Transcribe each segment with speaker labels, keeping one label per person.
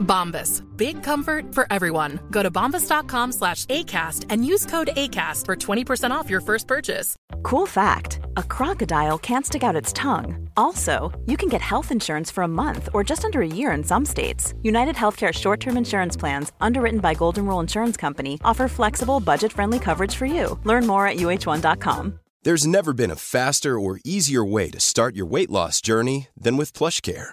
Speaker 1: Bombas. Big comfort for everyone. Go to bombas.com slash ACAST and use code ACAST for 20% off your first purchase.
Speaker 2: Cool fact a crocodile can't stick out its tongue. Also, you can get health insurance for a month or just under a year in some states. United Healthcare short term insurance plans, underwritten by Golden Rule Insurance Company, offer flexible, budget friendly coverage for you. Learn more at uh1.com.
Speaker 3: There's never been a faster or easier way to start your weight loss journey than with PlushCare.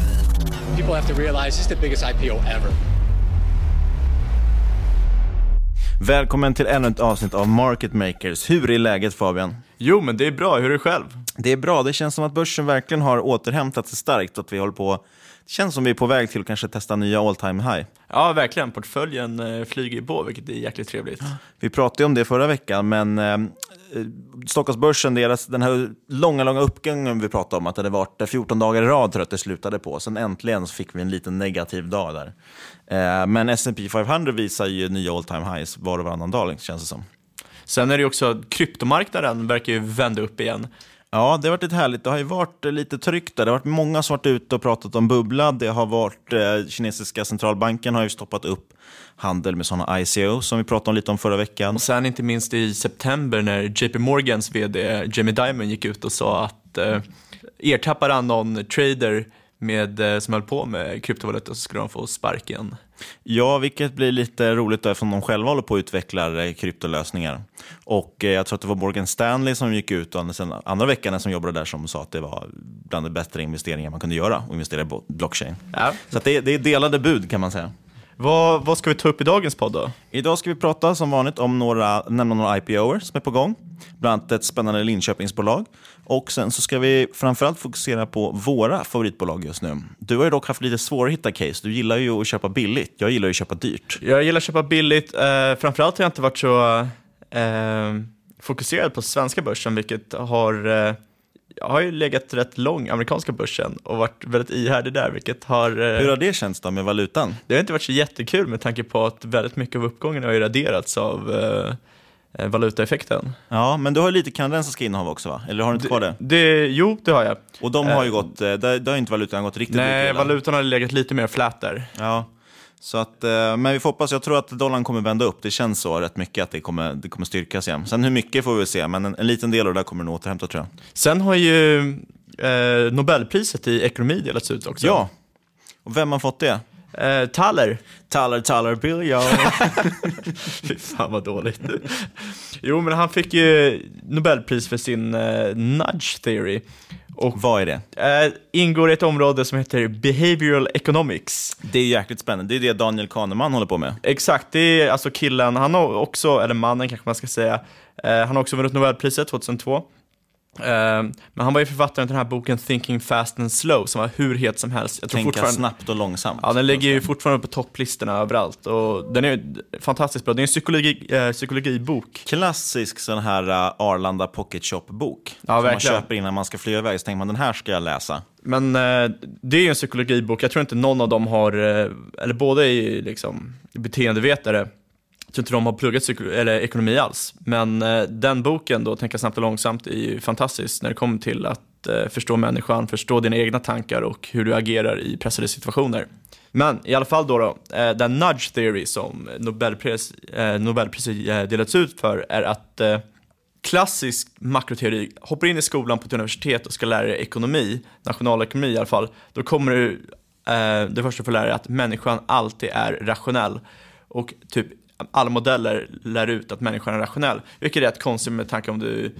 Speaker 4: People have to realize this is the biggest IPO ever.
Speaker 5: Välkommen till ännu ett avsnitt av Market Makers. Hur är läget Fabian?
Speaker 6: Jo, men det är bra. Hur är det själv?
Speaker 5: Det är bra. Det känns som att börsen verkligen har återhämtat sig starkt och att vi håller på det känns som vi är på väg till att kanske testa nya all time high.
Speaker 6: Ja, verkligen. Portföljen eh, flyger på, vilket är jäkligt trevligt.
Speaker 5: Vi pratade om det förra veckan, men eh, Stockholmsbörsen, deras, den här långa, långa uppgången vi pratade om, att det hade varit 14 dagar i rad tror jag att det slutade på. Sen äntligen så fick vi en liten negativ dag där. Eh, men S&P 500 visar ju nya all time highs var och varannan dag, känns det som.
Speaker 6: Sen är det ju också, kryptomarknaden verkar ju vända upp igen.
Speaker 5: Ja, det har varit lite härligt. Det har ju varit lite tryck där. Det har varit många som varit ute och pratat om bubbla. Det har varit, eh, kinesiska centralbanken har ju stoppat upp handel med sådana ICO som vi pratade om lite om förra veckan.
Speaker 6: Och sen inte minst i september när JP Morgans vd Jamie Dimon gick ut och sa att eh, ertappar han någon trader med, eh, som höll på med kryptovaluta så skulle de få sparken.
Speaker 5: Ja, vilket blir lite roligt då, eftersom de själva håller på att utveckla eh, kryptolösningar. Och eh, jag tror att det var Morgan Stanley som gick ut och sen andra veckan som jobbade där som sa att det var bland de bättre investeringar man kunde göra att investera i blockchain.
Speaker 6: Ja.
Speaker 5: Så det, det är delade bud kan man säga.
Speaker 6: Vad, vad ska vi ta upp i dagens podd då?
Speaker 5: Idag ska vi prata som vanligt om några, nämna några IPOer som är på gång. Bland annat ett spännande Linköpingsbolag. Och sen så ska vi framförallt fokusera på våra favoritbolag just nu. Du har ju dock haft lite svårare att hitta case. Du gillar ju att köpa billigt. Jag gillar ju att köpa dyrt.
Speaker 6: Jag gillar att köpa billigt. Eh, framförallt har jag inte varit så eh, fokuserad på svenska börsen, vilket har eh, jag har ju legat rätt lång amerikanska börsen och varit väldigt ihärdig där, vilket har...
Speaker 5: Hur har det känts då med valutan?
Speaker 6: Det har inte varit så jättekul med tanke på att väldigt mycket av uppgången har ju raderats av eh, valutaeffekten.
Speaker 5: Ja, men du har lite kanadensiska innehav också va? Eller har du inte kvar det?
Speaker 6: det? Jo, det har jag.
Speaker 5: Och de har ju gått, där, där har inte valutan gått riktigt
Speaker 6: Nej, valutan har legat lite mer flat där.
Speaker 5: Ja. Så att, men vi får hoppas, jag tror att dollarn kommer vända upp. Det känns så rätt mycket att det kommer, det kommer styrkas igen. Sen hur mycket får vi se, men en, en liten del av det där kommer nog återhämta tror jag.
Speaker 6: Sen har ju eh, Nobelpriset i ekonomi delats ut också.
Speaker 5: Ja, och vem har fått det?
Speaker 6: Eh, Thaler.
Speaker 5: Thaler, Thaler, Bill, ja.
Speaker 6: Fy fan vad dåligt. jo, men han fick ju Nobelpris för sin eh, nudge theory.
Speaker 5: Och vad är det?
Speaker 6: Äh, ingår i ett område som heter behavioral economics.
Speaker 5: Det är jäkligt spännande. Det är det Daniel Kahneman håller på med.
Speaker 6: Exakt, det är alltså killen, han har också, eller mannen kanske man ska säga, eh, han har också vunnit Nobelpriset 2002. Eh, men han var ju författaren till den här boken Thinking Fast and Slow som var hur het som helst.
Speaker 5: Jag tror Tänka fortfarande... snabbt och långsamt.
Speaker 6: Ja, den ligger ju fortfarande på topplistorna överallt och den är fantastiskt bra. Det är en psykologi, eh, psykologibok.
Speaker 5: Klassisk sån här uh, Arlanda Pocket Shop-bok.
Speaker 6: Ja, som
Speaker 5: verkligen. man köper innan man ska flyga iväg, så tänker man den här ska jag läsa.
Speaker 6: Men eh, det är ju en psykologibok, jag tror inte någon av dem har, eh, eller båda är liksom beteendevetare, jag tror inte de har pluggat eller ekonomi alls. Men eh, den boken, då, Tänka snabbt och långsamt, är ju fantastisk när det kommer till att eh, förstå människan, förstå dina egna tankar och hur du agerar i pressade situationer. Men i alla fall då, då eh, den nudge theory som Nobelpris, eh, Nobelpriset eh, delats ut för är att eh, klassisk makroteori, hoppar in i skolan på ett universitet och ska lära dig ekonomi, nationalekonomi i alla fall, då kommer du eh, det första får lära dig att människan alltid är rationell. Och typ alla modeller lär ut att människan är rationell. Vilket är rätt konstigt med tanke om du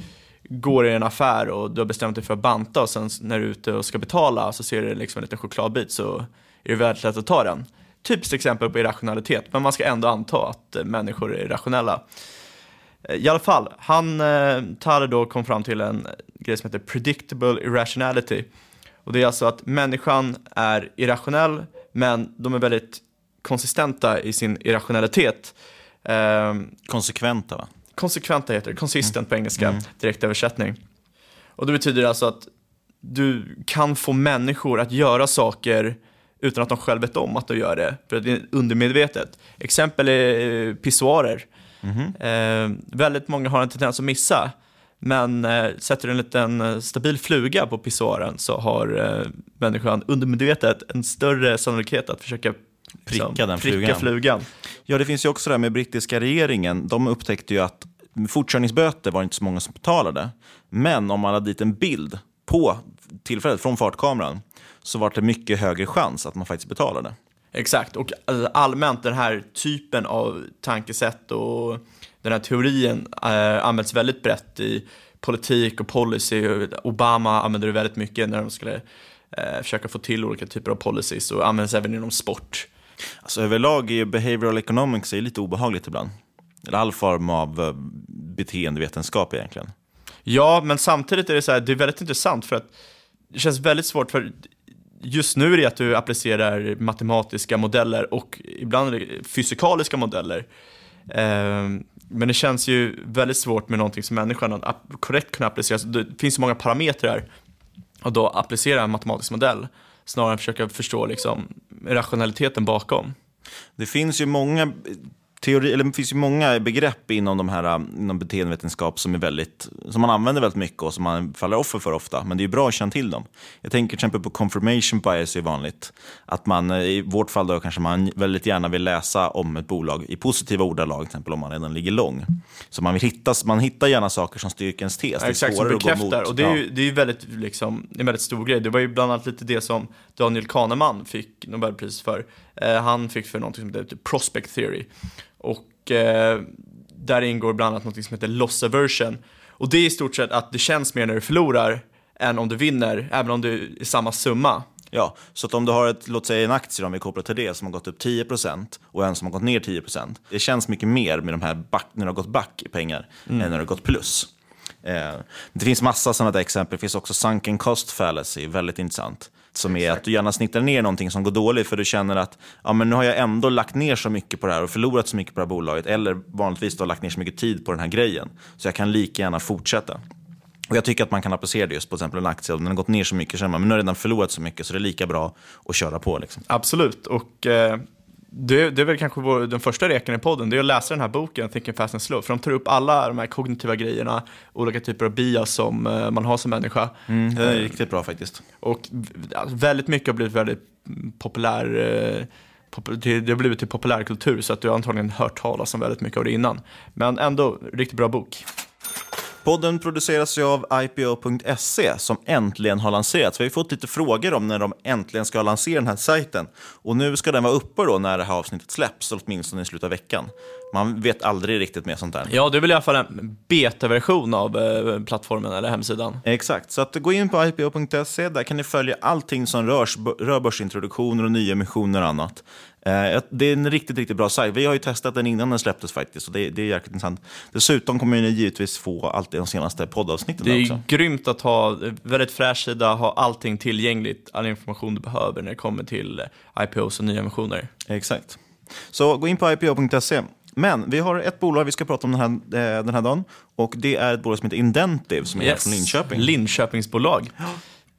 Speaker 6: går i en affär och du har bestämt dig för att banta och sen när du är ute och ska betala så ser du liksom en liten chokladbit så är det väldigt lätt att ta den. Typiskt exempel på irrationalitet, men man ska ändå anta att eh, människor är rationella. Eh, I alla fall, han, eh, Thaler då kom fram till en eh, grej som heter predictable irrationality. Och det är alltså att människan är irrationell, men de är väldigt konsistenta i sin irrationalitet.
Speaker 5: Eh, konsekventa va?
Speaker 6: Konsekventa heter det, consistent mm. på engelska, mm. direktöversättning. Och det betyder alltså att du kan få människor att göra saker utan att de själva vet om att de gör det, för det är undermedvetet. Exempel är eh, pissoarer. Mm. Eh, väldigt många har en tendens att missa, men eh, sätter du en liten eh, stabil fluga på pissoaren så har eh, människan undermedvetet en större sannolikhet att försöka
Speaker 5: pricka liksom, den
Speaker 6: pricka flugan. flugan.
Speaker 5: Ja, det finns ju också det här med brittiska regeringen. De upptäckte ju att fortkörningsböter var inte så många som betalade. Men om man hade dit en bild på tillfället från fartkameran så var det mycket högre chans att man faktiskt betalade.
Speaker 6: Exakt, och eh, allmänt den här typen av tankesätt och den här teorin äh, används väldigt brett i politik och policy. Obama använde det väldigt mycket när de skulle äh, försöka få till olika typer av policies och används även inom sport.
Speaker 5: Alltså överlag är behavioral economics är lite obehagligt ibland. Eller all form av eh, beteendevetenskap egentligen.
Speaker 6: Ja, men samtidigt är det så här, det är väldigt intressant för att det känns väldigt svårt för just nu är det att du applicerar matematiska modeller och ibland fysikaliska modeller. Ehm, men det känns ju väldigt svårt med någonting som människan att korrekt kunna applicera. Det finns så många parametrar och då applicera en matematisk modell snarare än försöka förstå liksom, rationaliteten bakom.
Speaker 5: Det finns ju många teori, eller det finns ju många begrepp inom, de här, inom beteendevetenskap som, är väldigt, som man använder väldigt mycket och som man faller offer för ofta. Men det är bra att känna till dem. Jag tänker till exempel på confirmation bias är vanligt. Att man, i vårt fall då kanske man väldigt gärna vill läsa om ett bolag i positiva ordalag, till exempel om man redan ligger lång. Så man, vill hitta, man hittar gärna saker som styrker ens tes.
Speaker 6: Ja, exakt, som bekräftar. Och det är ju det är väldigt, liksom, en väldigt stor grej. Det var ju bland annat lite det som Daniel Kahneman fick Nobelpris för. Eh, han fick för något som heter prospect theory. Och eh, där ingår bland annat något som heter loss aversion. Och det är i stort sett att det känns mer när du förlorar än om du vinner, även om du är samma summa.
Speaker 5: Ja, så att om du har ett, låt säga en aktie om vi kopplar till det, som har gått upp 10% och en som har gått ner 10%. Det känns mycket mer med de här back, när det har gått back i pengar mm. än när det har gått plus. Eh, det finns massa sådana där exempel. Det finns också sunken cost fallacy, väldigt intressant. Som är att du gärna snittar ner någonting som går dåligt för du känner att ja, men nu har jag ändå lagt ner så mycket på det här och förlorat så mycket på det här bolaget. Eller vanligtvis då lagt ner så mycket tid på den här grejen. Så jag kan lika gärna fortsätta. Och Jag tycker att man kan applicera det just på exempel en aktie. Om den har gått ner så mycket känner man men nu har jag redan förlorat så mycket så det är lika bra att köra på. Liksom.
Speaker 6: Absolut. Och eh, det, det, är väl kanske vår, den första rekan i podden, det är att läsa den här boken, Thinking Fast and Slow, för de tar upp alla de här kognitiva grejerna, olika typer av bias som uh, man har som människa.
Speaker 5: Mm, det är uh, riktigt bra faktiskt.
Speaker 6: Och väldigt mycket har blivit väldigt populär, pop det, det har blivit till populärkultur, så att du har antagligen hört talas om väldigt mycket av det innan. Men ändå, riktigt bra bok.
Speaker 5: Podden produceras ju av IPO.se som äntligen har lanserats. Vi har fått lite frågor om när de äntligen ska lansera den här sajten. Och nu ska den vara uppe då när det här avsnittet släpps, åtminstone i slutet av veckan. Man vet aldrig riktigt med sånt där.
Speaker 6: Ja, det är väl i alla fall en betaversion av eh, plattformen eller hemsidan.
Speaker 5: Exakt, så att gå in på IPO.se. Där kan ni följa allting som rörs, rör börsintroduktioner och nya emissioner och annat. Eh, det är en riktigt, riktigt bra sajt. Vi har ju testat den innan den släpptes faktiskt, och det, det är jäkligt intressant. Dessutom kommer ni givetvis få alltid de senaste poddavsnitten
Speaker 6: Det är
Speaker 5: också.
Speaker 6: grymt att ha väldigt fräsch sida, ha allting tillgängligt, all information du behöver när det kommer till IPOs och nya emissioner.
Speaker 5: Exakt. Så gå in på ipo.se. Men vi har ett bolag vi ska prata om den här, eh, den här dagen och det är ett bolag som heter Indentive som är
Speaker 6: Yes.
Speaker 5: från Linköping.
Speaker 6: Linköpingsbolag.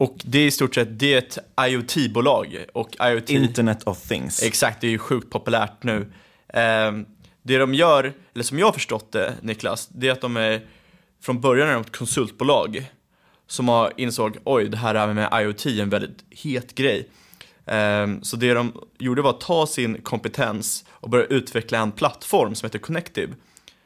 Speaker 6: Och det är i stort sett det är ett IoT-bolag. Och IoT,
Speaker 5: Internet of Things.
Speaker 6: Exakt, det är ju sjukt populärt nu. Ehm, det de gör, eller som jag har förstått det Niklas, det är att de är från början är de ett konsultbolag som har insåg, oj det här med IoT är en väldigt het grej. Ehm, så det de gjorde var att ta sin kompetens och börja utveckla en plattform som heter Connective.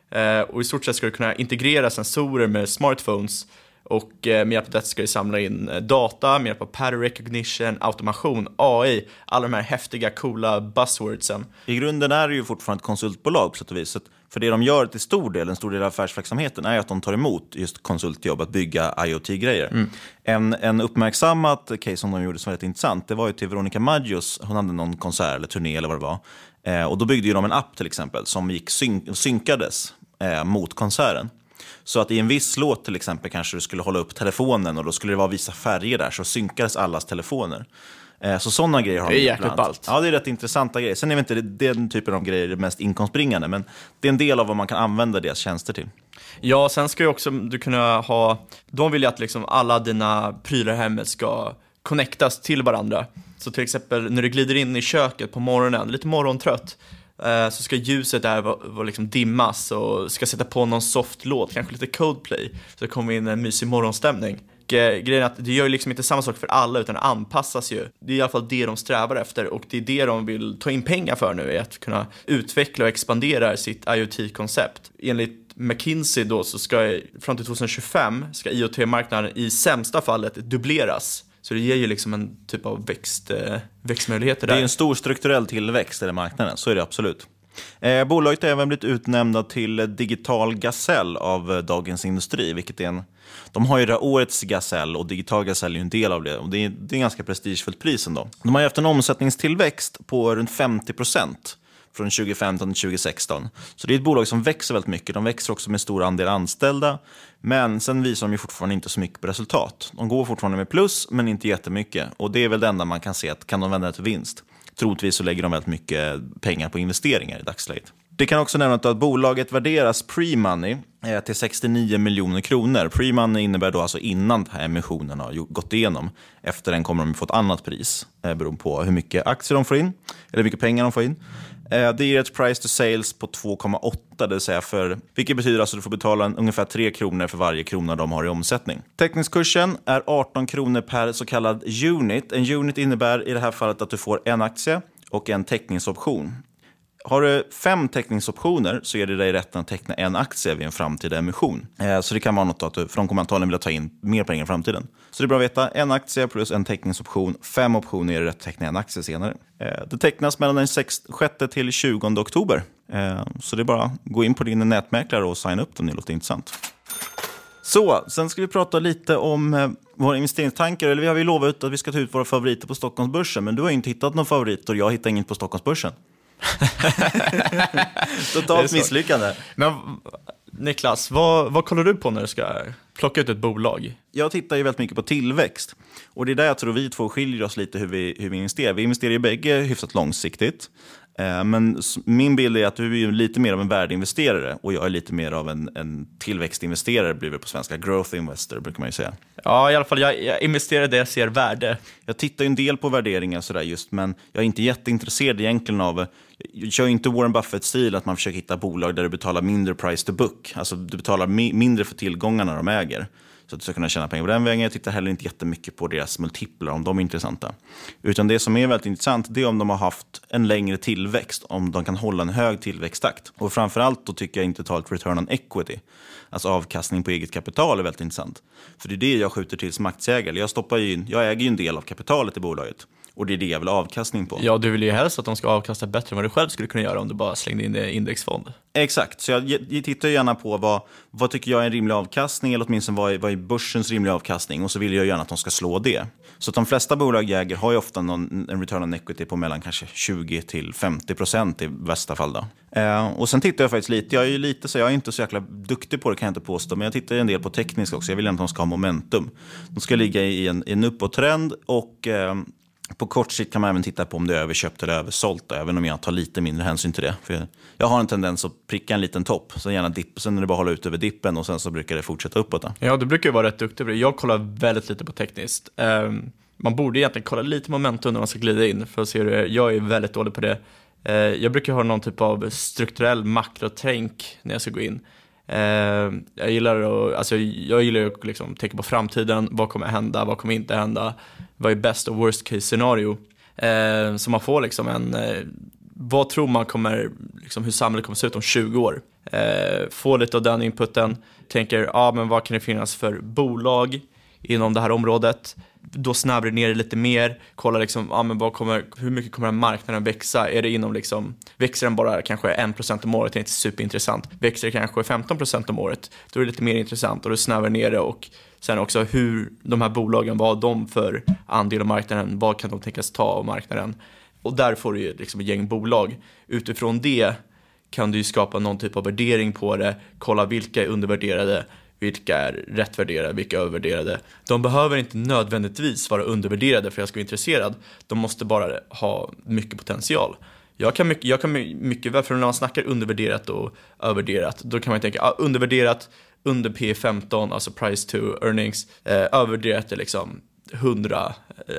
Speaker 6: Eh, och i stort sett ska du kunna integrera sensorer med smartphones och eh, med hjälp av detta ska du samla in eh, data med hjälp av pattern recognition, automation, AI, alla de här häftiga, coola buzzwordsen.
Speaker 5: I grunden är det ju fortfarande ett konsultbolag på sätt och vis. För det de gör till stor del, en stor del av affärsverksamheten, är att de tar emot just konsultjobb att bygga IoT-grejer.
Speaker 6: Mm.
Speaker 5: En, en uppmärksammat case som de gjorde som var rätt intressant, det var ju till Veronica Maggios, hon hade någon konsert eller turné eller vad det var. Eh, och då byggde ju de en app till exempel som gick syn- synkades eh, mot konserten. Så att i en viss låt till exempel kanske du skulle hålla upp telefonen och då skulle det vara vissa färger där så synkades allas telefoner. Eh, Så sådana grejer har
Speaker 6: Det är jäkligt ballt.
Speaker 5: Ja, det är rätt intressanta grejer. Sen är väl inte den typen av grejer det mest inkomstbringande, men det är en del av vad man kan använda deras tjänster till.
Speaker 6: Ja, sen ska ju också du kunna ha, de vill ju att liksom alla dina prylar i hemmet ska connectas till varandra. Så till exempel när du glider in i köket på morgonen, lite morgontrött, Eh, så ska ljuset där vara, liksom dimmas och ska sätta på någon soft låt, kanske lite Coldplay, så det kommer in en mysig morgonstämning. Och, grejen är att det gör ju liksom inte samma sak för alla utan det anpassas ju. Det är i alla fall det de strävar efter och det är det de vill ta in pengar för nu, är att kunna utveckla och expandera sitt IoT-koncept. Enligt McKinsey då så ska fram till 2025 ska IoT-marknaden i sämsta fallet dubbleras. Så det ger ju liksom en typ av växt, eh, växtmöjligheter
Speaker 5: Det
Speaker 6: där.
Speaker 5: är en stor strukturell tillväxt i den marknaden, så är det absolut. Eh, bolaget har även blivit utnämnda till Digital Gasell av eh, Dagens Industri, vilket är en... De har ju det här årets Gasell och Digital Gasell är en del av det. Och det, är, det är en ganska prestigefullt pris ändå. De har ju haft en omsättningstillväxt på runt 50 procent från 2015 till 2016. Så det är ett bolag som växer väldigt mycket. De växer också med stor andel anställda. Men sen visar de ju fortfarande inte så mycket på resultat. De går fortfarande med plus, men inte jättemycket. Och det är väl det enda man kan se, att kan de vända det till vinst? Troligtvis så lägger de väldigt mycket pengar på investeringar i dagsläget. Det kan också nämnas att bolaget värderas pre-money eh, till 69 miljoner kronor. Pre-money innebär då alltså innan den här emissionen har gått igenom. Efter den kommer de få ett annat pris, eh, beroende på hur mycket aktier de får in, eller hur mycket pengar de får in. Eh, det ger ett price to sales på 2,8, det vill säga för, vilket betyder alltså att du får betala en, ungefär 3 kronor för varje krona de har i omsättning. Teckningskursen är 18 kronor per så kallad unit. En unit innebär i det här fallet att du får en aktie och en teckningsoption. Har du fem teckningsoptioner så ger det dig rätten att teckna en aktie vid en framtida emission. Eh, så det kan vara något att du, för de kommer antagligen vilja ta in mer pengar i framtiden. Så det är bra att veta, en aktie plus en teckningsoption, fem optioner ger dig rätt att teckna en aktie senare. Eh, det tecknas mellan den 6 till 20 oktober. Eh, så det är bara att gå in på din nätmäklare och signa upp om det låter intressant. Så, sen ska vi prata lite om våra investeringstankar. Eller vi har ju lovat att vi ska ta ut våra favoriter på Stockholmsbörsen, men du har ju inte hittat någon favorit och jag hittar inget på Stockholmsbörsen. Totalt misslyckande.
Speaker 6: Men Niklas, vad, vad kollar du på när du ska plocka ut ett bolag?
Speaker 5: Jag tittar ju väldigt mycket på tillväxt. Och det är där jag tror vi två skiljer oss lite hur vi, hur vi investerar. Vi investerar ju bägge hyfsat långsiktigt. Eh, Men min bild är att du är lite mer av en värdeinvesterare och jag är lite mer av en, en tillväxtinvesterare, blir det på svenska. Growth investor brukar man ju säga.
Speaker 6: Ja, i alla fall jag, jag investerar där jag ser värde.
Speaker 5: Jag tittar ju en del på värderingar sådär just, men jag är inte jätteintresserad egentligen av jag kör ju inte Warren Buffett-stil, att man försöker hitta bolag där du betalar mindre price to book. Alltså du betalar mi- mindre för tillgångarna de äger. Så att du ska kunna tjäna pengar på den vägen. Jag tittar heller inte jättemycket på deras multiplar, om de är intressanta. Utan det som är väldigt intressant, det är om de har haft en längre tillväxt. Om de kan hålla en hög tillväxttakt. Och framförallt då tycker jag inte ta ett return on equity. Alltså avkastning på eget kapital är väldigt intressant. För det är det jag skjuter till som aktieägare. Jag, stoppar ju in, jag äger ju en del av kapitalet i bolaget. Och det är det jag vill ha avkastning på.
Speaker 6: Ja, du vill ju helst att de ska avkasta bättre än vad du själv skulle kunna göra om du bara slängde in det i indexfond.
Speaker 5: Exakt, så jag, jag tittar gärna på vad, vad tycker jag är en rimlig avkastning eller åtminstone vad är, vad är börsens rimliga avkastning och så vill jag gärna att de ska slå det. Så de flesta bolag jag äger har ju ofta någon, en return on equity på mellan kanske 20 till 50 procent i bästa fall. Då. Eh, och sen tittar jag faktiskt lite, jag är ju lite så jag är inte så jäkla duktig på det kan jag inte påstå, men jag tittar en del på tekniskt också. Jag vill att de ska ha momentum. De ska ligga i en, i en uppåttrend och eh, på kort sikt kan man även titta på om det är överköpt eller översålt, även om jag tar lite mindre hänsyn till det. För jag har en tendens att pricka en liten topp, sen gärna dipp, sen är det bara att hålla ut över dippen och sen så brukar det fortsätta uppåt. Då.
Speaker 6: Ja, du brukar ju vara rätt duktig på det. Jag kollar väldigt lite på tekniskt. Ehm, man borde egentligen kolla lite momentum när man ska glida in för att se hur det är. Jag är väldigt dålig på det. Ehm, jag brukar ha någon typ av strukturell makrotänk när jag ska gå in. Eh, jag gillar att, alltså, jag gillar att liksom, tänka på framtiden, vad kommer hända, vad kommer inte hända, vad är best och worst case scenario. Eh, så man får liksom en, eh, vad tror man kommer, liksom, hur samhället kommer se ut om 20 år? Få lite av den inputen, tänker, ja ah, men vad kan det finnas för bolag? Inom det här området? då snävar du ner det lite mer, Kollar liksom, ja, men vad kommer, hur mycket kommer den marknaden växa? Är det inom liksom, växer den bara kanske 1% om året, det är inte superintressant. Växer det kanske 15% om året, då är det lite mer intressant och då snävar ner det och sen också hur de här bolagen, vad har de för andel av marknaden, vad kan de tänkas ta av marknaden? Och där får du ju liksom ett gäng bolag. Utifrån det kan du ju skapa någon typ av värdering på det, kolla vilka är undervärderade, vilka är rätt värderade, vilka är övervärderade. De behöver inte nödvändigtvis vara undervärderade för att jag ska vara intresserad. De måste bara ha mycket potential. Jag kan mycket, jag kan mycket väl, för när man snackar undervärderat och övervärderat, då kan man tänka ah, undervärderat under P15, alltså price to earnings, eh, övervärderat är liksom 100, eh,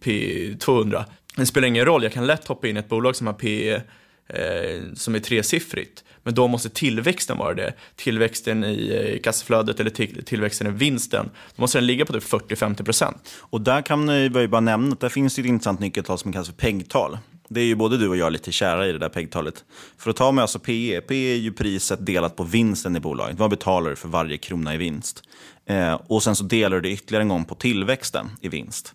Speaker 6: P200. Det spelar ingen roll, jag kan lätt hoppa in i ett bolag som har P eh, som är tresiffrigt. Men då måste tillväxten vara det. Tillväxten i eh, kassaflödet eller tillväxten i vinsten, då måste den ligga på typ 40-50%.
Speaker 5: Och där kan vi bara nämna att det finns ett intressant nyckeltal som kallas för PEG-tal. Det är ju både du och jag lite kära i det där PEG-talet. För att ta med alltså PE, PE är ju priset delat på vinsten i bolaget. Vad betalar du för varje krona i vinst? Eh, och sen så delar du det ytterligare en gång på tillväxten i vinst.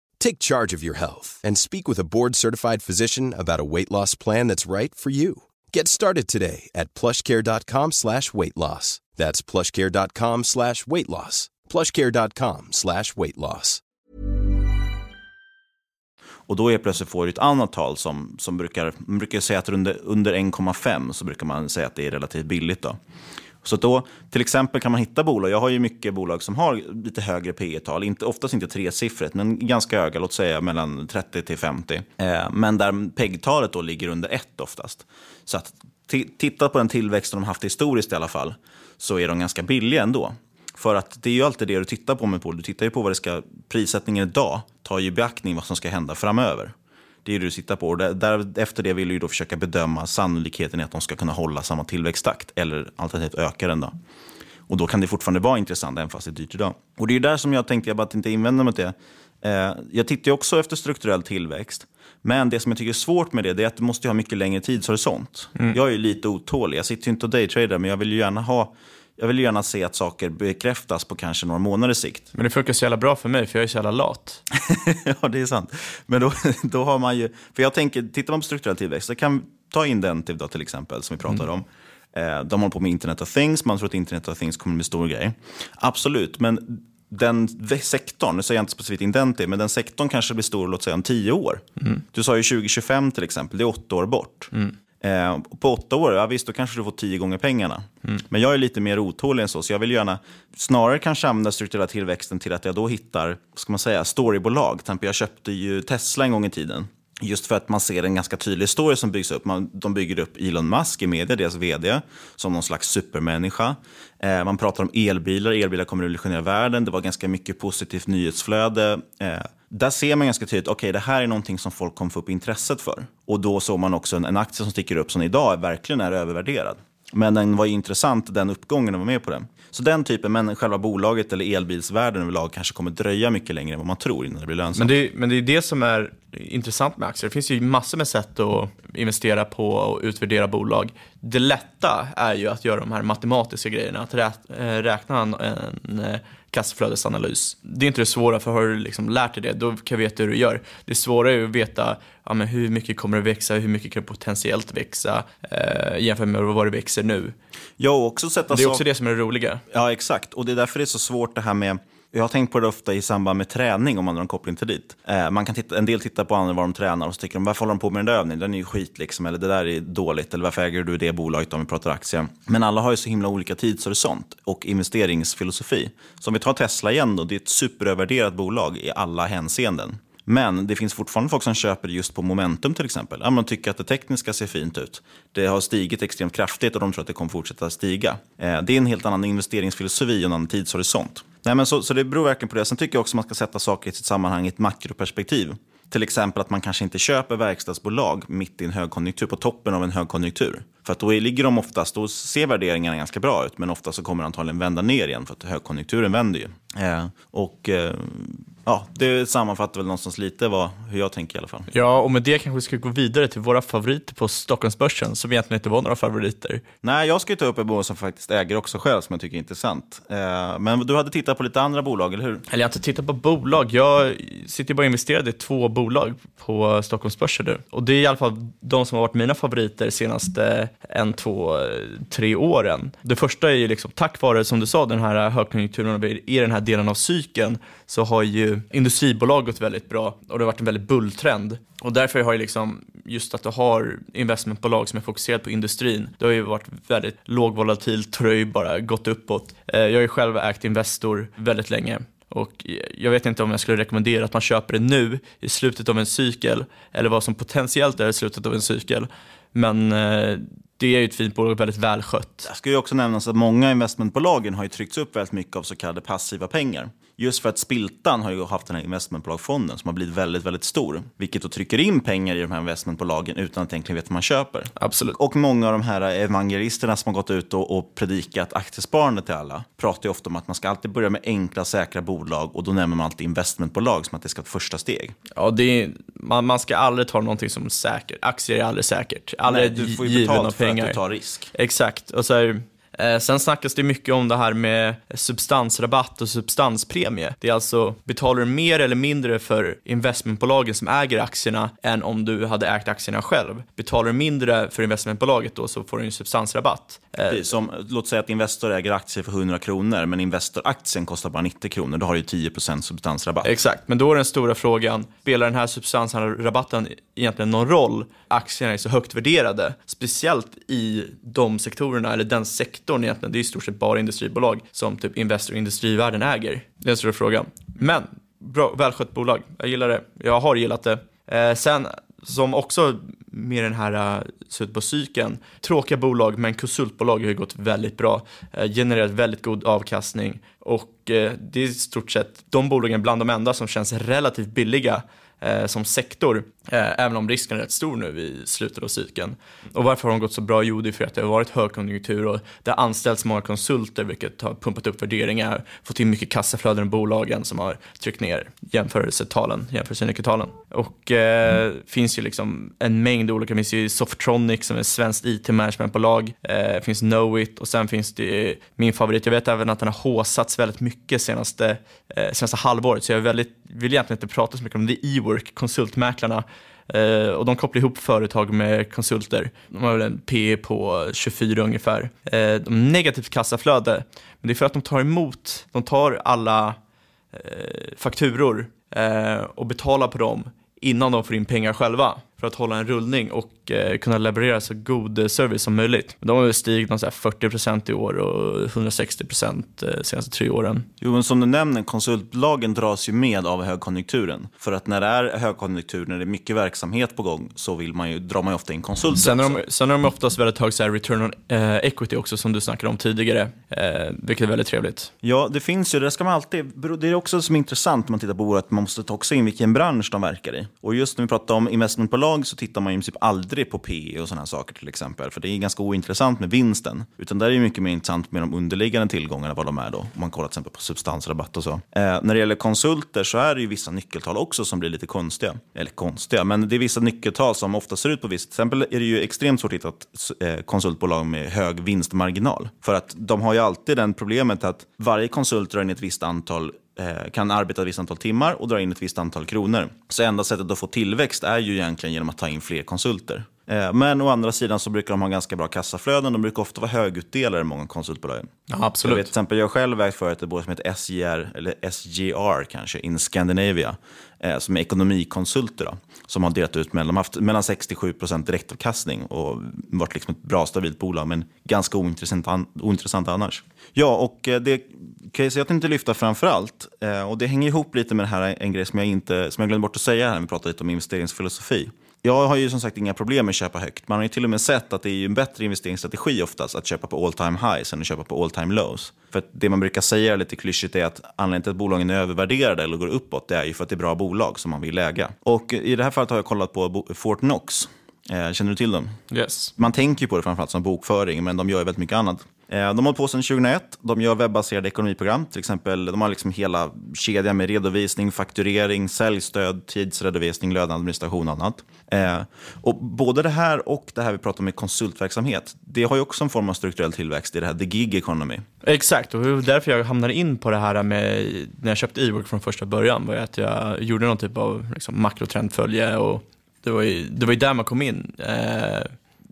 Speaker 3: Take charge of your health and speak with a board certified physician about a weight loss plan that's right for you. Get started today at plushcare.com slash weight loss. That's plushcare.com slash weight loss. Plushcare.com slash weight loss.
Speaker 5: Och då är plötsligt får du ett annat tal som, som brukar, man brukar säga att under, under 1,5 så brukar man säga att det är relativt billigt. Då. Så då, till exempel kan man hitta bolag, jag har ju mycket bolag som har lite högre P tal inte, oftast inte tresiffrigt, men ganska höga, låt säga mellan 30 till 50. Eh, men där PEG-talet då ligger under 1 oftast. Så att titta på den tillväxten de haft historiskt i alla fall, så är de ganska billiga ändå. För att det är ju alltid det du tittar på med pool, Du tittar ju på vad det ska, prissättningen idag tar ju beaktning vad som ska hända framöver. Det är det du tittar på. Där, efter det vill du då försöka bedöma sannolikheten i att de ska kunna hålla samma tillväxttakt eller alternativt öka den. Då. Och då kan det fortfarande vara intressant även fast det är dyrt idag. Och det är där som jag tänkte, jag bara inte invända mot det. Eh, jag tittar också efter strukturell tillväxt. Men det som jag tycker är svårt med det, det är att du måste ha mycket längre tidshorisont. Mm. Jag är lite otålig. Jag sitter ju inte och daytradar, men jag vill ju gärna ha jag vill gärna se att saker bekräftas på kanske några månaders sikt.
Speaker 6: Men det funkar så jävla bra för mig, för jag är så jävla lat.
Speaker 5: ja, det är sant. Men då, då har man ju... För jag tänker, tittar man på strukturell tillväxt, så kan ta Indentiv då till exempel, som vi pratade mm. om. Eh, de håller på med Internet of Things, man tror att Internet of Things kommer bli stor grej. Absolut, men den sektorn, nu säger jag inte specifikt Indentiv, men den sektorn kanske blir stor låt säga om tio år. Mm. Du sa ju 2025 till exempel, det är åtta år bort. Mm. Eh, på åtta år, ja visst, då kanske du får tio gånger pengarna. Mm. Men jag är lite mer otålig än så, så jag vill gärna snarare kanske använda strukturella tillväxten till att jag då hittar, ska man säga, storybolag. Till exempel, jag köpte ju Tesla en gång i tiden. Just för att man ser en ganska tydlig story som byggs upp. Man, de bygger upp Elon Musk i media, deras vd, som någon slags supermänniska. Eh, man pratar om elbilar, elbilar kommer revolutionera världen. Det var ganska mycket positivt nyhetsflöde. Eh, där ser man ganska tydligt, okej, okay, det här är någonting som folk kommer få upp intresset för. Och då såg man också en, en aktie som sticker upp som idag verkligen är övervärderad. Men den var intressant, den uppgången, att vara med på den. Så den typen, men själva bolaget eller elbilsvärlden överlag kanske kommer dröja mycket längre än vad man tror innan det blir lönsamt.
Speaker 6: Men det, men det är det som är intressant med aktier. Det finns ju massor med sätt att investera på och utvärdera bolag. Det lätta är ju att göra de här matematiska grejerna, att eh, räkna en, en eh, kassaflödesanalys. Det är inte det svåra, för har du liksom lärt dig det, då kan du veta hur du gör. Det svåra är att veta ja, men hur mycket kommer det växa, hur mycket kan det potentiellt växa eh, jämfört med vad det växer nu.
Speaker 5: Ja, också sätta
Speaker 6: det är också det som är det roliga.
Speaker 5: Ja, exakt. Och det är därför det är så svårt det här med jag har tänkt på det ofta i samband med träning om man har en koppling till dit. Eh, man kan titta, en del tittar på andra vad de tränar och så tycker de varför håller de på med den där övningen? Den är ju skit liksom, eller det där är dåligt, eller varför äger du det bolaget om vi pratar aktier? Men alla har ju så himla olika tidshorisont och investeringsfilosofi. Så om vi tar Tesla igen då, det är ett superövervärderat bolag i alla hänseenden. Men det finns fortfarande folk som köper just på momentum till exempel. De man tycker att det tekniska ser fint ut. Det har stigit extremt kraftigt och de tror att det kommer fortsätta stiga. Eh, det är en helt annan investeringsfilosofi och en annan tidshorisont. Nej, men så, så det beror verkligen på det. Sen tycker jag också att man ska sätta saker i sitt sammanhang i ett makroperspektiv. Till exempel att man kanske inte köper verkstadsbolag mitt i en högkonjunktur, på toppen av en högkonjunktur. För att då ligger de oftast, då ser värderingarna ganska bra ut, men ofta så kommer de antagligen vända ner igen för att högkonjunkturen vänder ju. Eh, och eh, Ja, det sammanfattar väl någonstans lite vad, hur jag tänker i alla fall.
Speaker 6: Ja, och med det kanske vi ska gå vidare till våra favoriter på Stockholmsbörsen, som egentligen inte var några favoriter.
Speaker 5: Nej, jag ska ta upp ett bolag som faktiskt äger också själv, som jag tycker är intressant. Eh, men du hade tittat på lite andra bolag, eller hur?
Speaker 6: Eller jag har inte tittat på bolag. Jag sitter bara och investerade i två bolag på Stockholmsbörsen nu. Och det är i alla fall de som har varit mina favoriter senaste en, två, tre åren. Det första är ju liksom, tack vare, som du sa, den här högkonjunkturen i den här delen av cykeln, så har ju industribolag gått väldigt bra och det har varit en väldigt bulltrend. Och därför har ju liksom, just att du har investmentbolag som är fokuserade på industrin, det har ju varit väldigt lågvolatilt och det har ju bara gått uppåt. Eh, jag har ju själv ägt Investor väldigt länge och jag vet inte om jag skulle rekommendera att man köper det nu i slutet av en cykel eller vad som potentiellt är i slutet av en cykel. Men eh, det är ju ett fint bolag, väldigt välskött.
Speaker 5: Det ska ju också nämnas att många investmentbolagen har ju tryckts upp väldigt mycket av så kallade passiva pengar. Just för att Spiltan har ju haft den här investmentbolagfonden som har blivit väldigt, väldigt stor. Vilket då trycker in pengar i de här investmentbolagen utan att egentligen veta vad man köper.
Speaker 6: Absolut.
Speaker 5: Och många av de här evangelisterna som har gått ut och, och predikat aktiesparande till alla pratar ju ofta om att man ska alltid börja med enkla, säkra bolag och då nämner man alltid investmentbolag som att det ska vara ett första steg.
Speaker 6: Ja, det är, man, man ska aldrig ta någonting som är säkert. Aktier är aldrig säkert. Aldrig
Speaker 5: Nej, du får ju betalt för pengar. att du tar risk.
Speaker 6: Exakt. Och så här, sen snackas det mycket om det här med substansrabatt och substanspremie. Det är alltså, betalar du mer eller mindre för investmentbolagen som äger aktierna än om du hade ägt aktierna själv? Betalar du mindre för investmentbolaget då så får du en substansrabatt.
Speaker 5: Eh, som, låt säga att Investor äger aktier för 100 kronor, men Investor-aktien kostar bara 90 kronor. Då har du 10% substansrabatt.
Speaker 6: Exakt, men då är den stora frågan, spelar den här substansrabatten egentligen någon roll? Aktierna är så högt värderade, speciellt i de sektorerna, eller den sektorn egentligen, det är i stort sett bara industribolag som typ Investor och Industrivärden äger. Det är en stor fråga. Men, bra, välskött bolag, jag gillar det. Jag har gillat det. Eh, sen som också med den här eh, slut på cykeln, tråkiga bolag men konsultbolag har ju gått väldigt bra, Eh, genererat väldigt god avkastning och eh, det är i stort sett de bolagen bland de enda som känns relativt billiga eh, som sektor, Eh, även om risken är rätt stor nu i slutet av cykeln. Och varför har de gått så bra? Jo, det är för att det har varit högkonjunktur och det har anställts många konsulter, vilket har pumpat upp värderingar, fått in mycket kassaflöden i bolagen som har tryckt ner jämförelsetalen, jämförelsenyckeltalen. Och eh, mm. finns ju liksom en mängd olika, det finns ju Softronic som är ett svenskt IT-managementbolag, eh, finns Knowit och sen finns det min favorit, jag vet även att den har håsats väldigt mycket senaste, eh, senaste halvåret, så jag väldigt, vill egentligen inte prata så mycket om det, Ework, konsultmäklarna. Eh, och de kopplar ihop företag med konsulter. De har väl en P på 24 ungefär. Eh, de negativt kassaflöde, men det är för att de tar emot, de tar alla eh, fakturor eh, och betalar på dem innan de får in pengar själva för att hålla en rullning och eh, kunna leverera så god service som möjligt. De har stigit 40% i år och 160% de senaste tre åren.
Speaker 5: Jo, men som du nämner, konsultbolagen dras ju med av högkonjunkturen. För att när det är högkonjunktur, när det är mycket verksamhet på gång, så vill man ju, drar man ju ofta in konsulter
Speaker 6: sen är, de, sen är de oftast väldigt hög så här, return on eh, equity också, som du snackade om tidigare, eh, vilket är väldigt trevligt.
Speaker 5: Ja, det finns ju, det ska man alltid, det är också som är intressant när man tittar på bolaget, man måste ta också in vilken bransch de verkar i. Och just när vi pratar om investmentbolag bolag så tittar man ju princip aldrig på PE och sådana saker till exempel. För det är ganska ointressant med vinsten. Utan där är det mycket mer intressant med de underliggande tillgångarna, vad de är då. Om man kollar till exempel på substansrabatt och så. Eh, när det gäller konsulter så är det ju vissa nyckeltal också som blir lite konstiga. Eller konstiga, men det är vissa nyckeltal som ofta ser ut på visst. Till exempel är det ju extremt svårt att hitta ett eh, konsultbolag med hög vinstmarginal. För att de har ju alltid det problemet att varje konsult drar in ett visst antal Eh, kan arbeta ett visst antal timmar och dra in ett visst antal kronor. Så enda sättet att få tillväxt är ju egentligen genom att ta in fler konsulter. Eh, men å andra sidan så brukar de ha ganska bra kassaflöden. De brukar ofta vara högutdelare, många konsultbolag.
Speaker 6: Ja, absolut.
Speaker 5: Jag vet till exempel, jag själv ägt förut ett bolag som heter SJR, eller SGR kanske, in Scandinavia, eh, som är ekonomikonsulter. Då, som har delat ut mellan, haft mellan 67 procent direktavkastning och varit liksom ett bra stabilt bolag, men ganska ointressant, ointressant annars. Ja, och eh, det case jag tänkte lyfta framför allt, och det hänger ihop lite med det här, en grej som jag, inte, som jag glömde bort att säga här när vi pratade lite om investeringsfilosofi. Jag har ju som sagt inga problem med att köpa högt. Man har ju till och med sett att det är en bättre investeringsstrategi oftast att köpa på all time highs än att köpa på all time lows. För det man brukar säga lite klyschigt är att anledningen till att bolagen är övervärderade eller går uppåt det är ju för att det är bra bolag som man vill äga. Och i det här fallet har jag kollat på Fortnox. Eh, känner du till dem?
Speaker 6: Yes.
Speaker 5: Man tänker ju på det framförallt som bokföring, men de gör ju väldigt mycket annat. Eh, de har hållit på sedan 2001. De gör webbaserade ekonomiprogram. Till exempel, de har liksom hela kedjan med redovisning, fakturering, säljstöd, tidsredovisning, löneadministration och annat. Eh, och både det här och det här vi pratar om med konsultverksamhet, det har ju också en form av strukturell tillväxt i det här the gig economy.
Speaker 6: Exakt, och det var därför jag hamnade in på det här med, när jag köpte e-work från första början, var att jag gjorde någon typ av liksom, makrotrendfölje och det var, ju, det var ju där man kom in. Eh,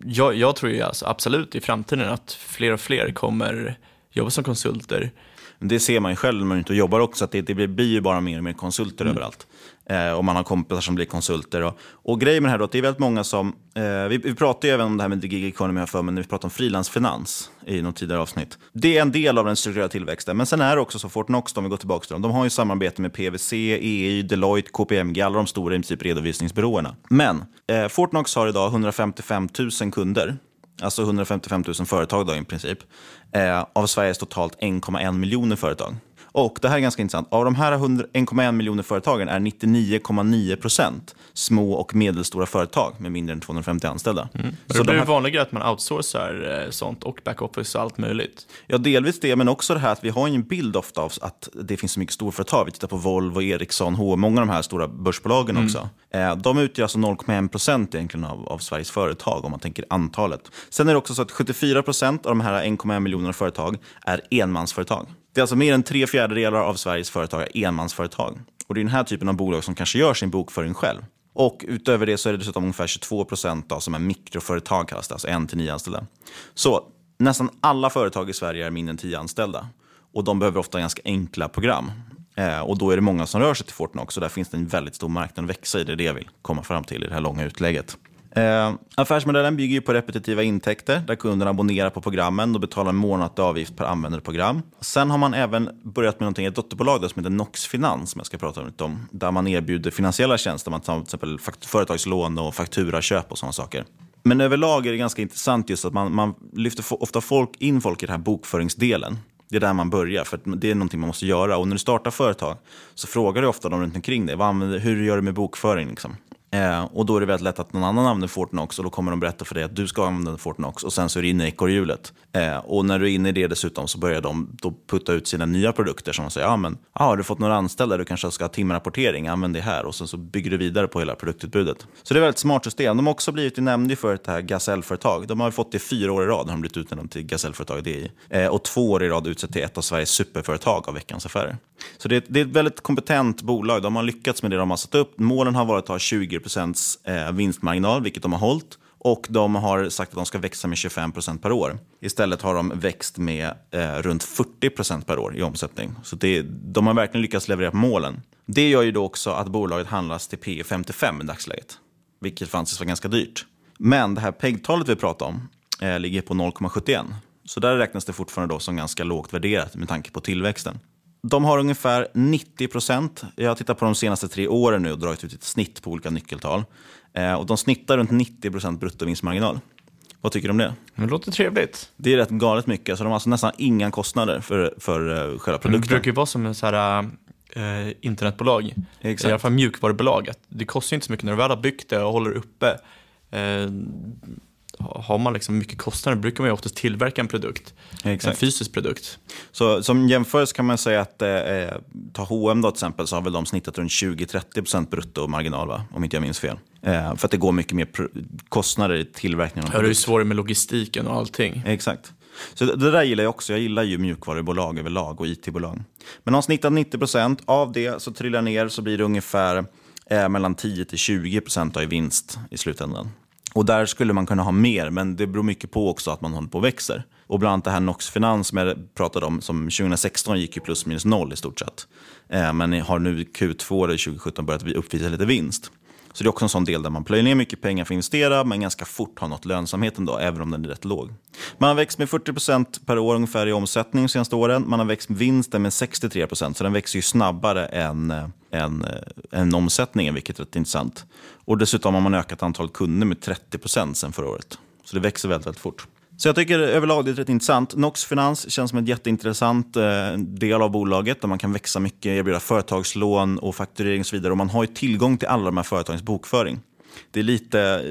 Speaker 6: jag, jag tror ju alltså absolut i framtiden att fler och fler kommer jobba som konsulter.
Speaker 5: Det ser man ju själv när man och jobbar också, att det, det blir ju bara mer och mer konsulter mm. överallt. Eh, och man har kompisar som blir konsulter. Och, och grejen med det här då, att det är väldigt många som, eh, vi, vi pratar ju även om det här med gig economy för men när vi pratar om frilansfinans i något tidigare avsnitt. Det är en del av den strukturella tillväxten, men sen är det också så, Fortnox, om vi går tillbaka till dem, de har ju samarbete med PWC, EY, Deloitte, KPMG, alla de stora i princip redovisningsbyråerna. Men eh, Fortnox har idag 155 000 kunder alltså 155 000 företag då, i princip, eh, av Sveriges totalt 1,1 miljoner företag. Och det här är ganska intressant. Av de här 1,1 miljoner företagen är 99,9 procent små och medelstora företag med mindre än 250 anställda.
Speaker 6: Mm.
Speaker 5: Så
Speaker 6: det blir
Speaker 5: de här-
Speaker 6: vanligare att man outsourcar eh, sånt och backoffice och allt möjligt.
Speaker 5: Ja, delvis det, men också det här att vi har en bild ofta av att det finns så mycket storföretag. Vi tittar på Volvo, Ericsson, H&M, många av de här stora börsbolagen
Speaker 6: Mm.
Speaker 5: också. Eh, De utgör alltså 0,1 procent egentligen av, av Sveriges företag om man tänker antalet. Sen är det också så att 74 procent av de här 1,1 miljoner företag är enmansföretag. Det är alltså mer än tre fjärdedelar av Sveriges företag är enmansföretag. Och det är den här typen av bolag som kanske gör sin bokföring själv. Och utöver det så är det dessutom ungefär 22 procent som är mikroföretag, kallas det, alltså en till nio anställda. Så nästan alla företag i Sverige är mindre än tio anställda. Och de behöver ofta ganska enkla program. Eh, och då är det många som rör sig till Fortnox, så där finns det en väldigt stor marknad att växa i. Det är det jag vill komma fram till i det här långa utlägget. Eh, affärsmodellen bygger ju på repetitiva intäkter där kunderna abonnerar på programmen och betalar en månatlig avgift per användarprogram. Sen har man även börjat med någonting, ett dotterbolag som heter Nox Finans, som jag ska prata lite om, där man erbjuder finansiella tjänster, man tar till exempel företagslån och fakturaköp och sådana saker. Men överlag är det ganska intressant just att man, man lyfter ofta folk, in folk i den här bokföringsdelen. Det är där man börjar, för det är någonting man måste göra. Och när du startar företag så frågar du ofta de runt omkring dig, vad använder, hur gör du med bokföring? Liksom? Eh, och då är det väldigt lätt att någon annan använder Fortnox och då kommer de berätta för dig att du ska använda Fortnox och sen så är du inne i ekorrhjulet. Eh, och när du är inne i det dessutom så börjar de då putta ut sina nya produkter som säger, ja men ah, har du fått några anställda, du kanske ska ha timrapportering, använd det här och sen så bygger du vidare på hela produktutbudet. Så det är ett väldigt smart system. De har också blivit nämnda för ett här Gasellföretag. De har fått det fyra år i rad, har de blivit utnämnda till Gasellföretag DI. Eh, och två år i rad utsett till ett av Sveriges superföretag av Veckans Affärer. Så det är, det är ett väldigt kompetent bolag. De har lyckats med det de har satt upp. Målen har varit att ha 20 eh, vinstmarginal, vilket de har hållit. Och de har sagt att de ska växa med 25% per år. Istället har de växt med eh, runt 40% per år i omsättning. Så det, de har verkligen lyckats leverera på målen. Det gör ju då också att bolaget handlas till P 55 i dagsläget. Vilket får anses vara ganska dyrt. Men det här PEG-talet vi pratar om eh, ligger på 0,71. Så där räknas det fortfarande då som ganska lågt värderat med tanke på tillväxten. De har ungefär 90 procent. Jag har tittat på de senaste tre åren nu och dragit ut ett snitt på olika nyckeltal. Eh, och de snittar runt 90 procent bruttovinstmarginal. Vad tycker du om det?
Speaker 6: Det låter trevligt.
Speaker 5: Det är rätt galet mycket. Så de har alltså nästan inga kostnader för, för uh, själva
Speaker 6: Det
Speaker 5: produkten.
Speaker 6: brukar ju vara som en så här, eh, internetbolag,
Speaker 5: Exakt.
Speaker 6: i alla fall mjukvarubolag. Det kostar inte så mycket när du väl har byggt det och håller uppe. Eh, har man liksom mycket kostnader brukar man ju oftast tillverka en produkt, en
Speaker 5: Exakt.
Speaker 6: fysisk produkt.
Speaker 5: Så som jämförelse kan man säga att eh, ta H&M då till exempel så har väl de snittat runt 20-30% bruttomarginal va? om inte jag minns fel. Eh, för att det går mycket mer kostnader i tillverkningen
Speaker 6: Ja, det är ju svårare med logistiken och allting.
Speaker 5: Exakt. Så det, där gillar jag också. Jag gillar ju mjukvarubolag överlag och it-bolag. Men de snittar 90% av det så trillar ner så blir det ungefär eh, mellan 10-20% i vinst i slutändan. Och där skulle man kunna ha mer, men det beror mycket på också att man håller på och växer. Och bland annat det här Nox Finans som jag pratade om, som 2016 gick ju plus minus noll i stort sett. Eh, men har nu Q2 eller 2017 börjat uppvisa lite vinst. Så det är också en sån del där man plöjer ner mycket pengar för att investera, men ganska fort har nått lönsamheten då, även om den är rätt låg. Man har växt med 40% per år ungefär i omsättning de senaste åren. Man har växt vinsten med 63%, så den växer ju snabbare än, än, än omsättningen, vilket är rätt intressant. Och dessutom har man ökat antalet kunder med 30% sen förra året. Så det växer väldigt, väldigt fort. Så jag tycker överlag det är rätt intressant. Nox Finans känns som en jätteintressant eh, del av bolaget där man kan växa mycket, erbjuda företagslån och fakturering och så vidare. Och man har ju tillgång till alla de här företagens bokföring. Det är lite,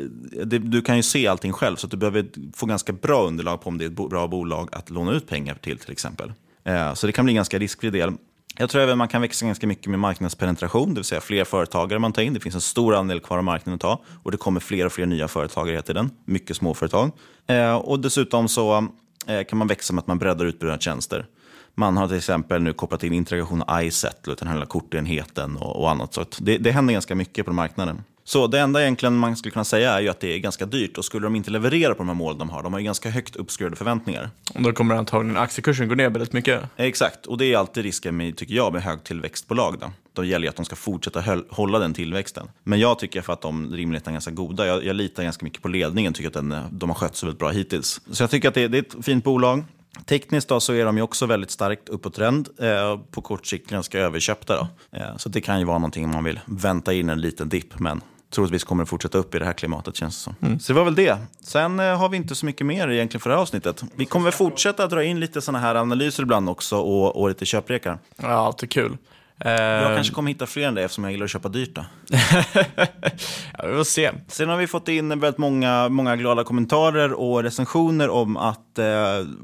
Speaker 5: det, du kan ju se allting själv så att du behöver få ganska bra underlag på om det är ett bra bolag att låna ut pengar till till exempel. Eh, så det kan bli en ganska riskfri del. Jag tror även man kan växa ganska mycket med marknadspenetration, det vill säga fler företagare man tar in. Det finns en stor andel kvar av marknaden att ta och det kommer fler och fler nya företagare hela tiden. Mycket småföretag. Eh, och dessutom så eh, kan man växa med att man breddar utbudet av tjänster. Man har till exempel nu kopplat in integration av iSettle, den här lilla kortenheten och, och annat. Så det, det händer ganska mycket på marknaden. Så det enda egentligen man skulle kunna säga är ju att det är ganska dyrt och skulle de inte leverera på de här målen de har, de har ju ganska högt uppskruvade förväntningar.
Speaker 6: Och då kommer antagligen aktiekursen gå ner väldigt mycket.
Speaker 5: Exakt, och det är alltid risken med, tycker jag, med högtillväxtbolag. Då. då gäller det att de ska fortsätta hålla den tillväxten. Men jag tycker för att de rimligheten är ganska goda. Jag, jag litar ganska mycket på ledningen, tycker att den, de har skött sig väldigt bra hittills. Så jag tycker att det, det är ett fint bolag. Tekniskt då så är de ju också väldigt starkt uppåttrend. Eh, på kort sikt ganska överköpta. Då. Eh, så det kan ju vara någonting om man vill vänta in en liten dipp. Men troligtvis kommer att fortsätta upp i det här klimatet känns det som.
Speaker 6: Mm.
Speaker 5: Så det var väl det. Sen eh, har vi inte så mycket mer egentligen för det här avsnittet. Vi kommer fortsätta dra in lite sådana här analyser ibland också och, och lite köprekar.
Speaker 6: Ja, alltid kul.
Speaker 5: Jag
Speaker 6: Eh,
Speaker 5: kanske kommer hitta fler än det eftersom jag gillar att köpa dyrt. Då.
Speaker 6: ja, vi får se.
Speaker 5: Sen har vi fått in väldigt många, många glada kommentarer och recensioner om att eh,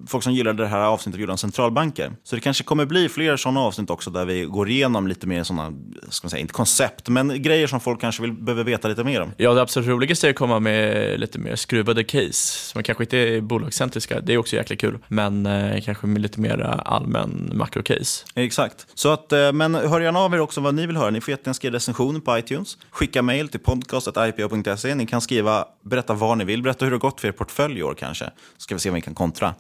Speaker 5: folk som gillade det här avsnittet gjorde om centralbanker. Så det kanske kommer bli fler sådana avsnitt också där vi går igenom lite mer sådana, ska man säga, inte koncept, men grejer som folk kanske vill, behöver veta lite mer om.
Speaker 6: Ja, det absolut roligaste är att komma med lite mer skruvade case, som kanske inte är bolagscentriska, det är också jäkligt kul, men eh, kanske med lite mer allmän makrocase.
Speaker 5: Exakt. Så att, eh, men hör gärna av er också vad ni vill höra. Ni får jättegärna skriva recensioner på iTunes. Skicka mejl till podcast.ipo.se. Ni kan skriva, berätta vad ni vill. Berätta hur det har gått för er portfölj i år kanske. Så ska vi se om vi kan kontra.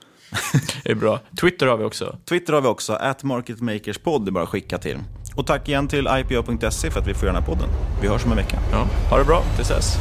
Speaker 6: Det är bra. Twitter har vi också.
Speaker 5: Twitter har vi också. At marketmakerspod. Är bara att skicka till. Och tack igen till ipo.se för att vi får göra den här podden. Vi hörs om en vecka.
Speaker 6: Ja, ha det bra. Tills dess.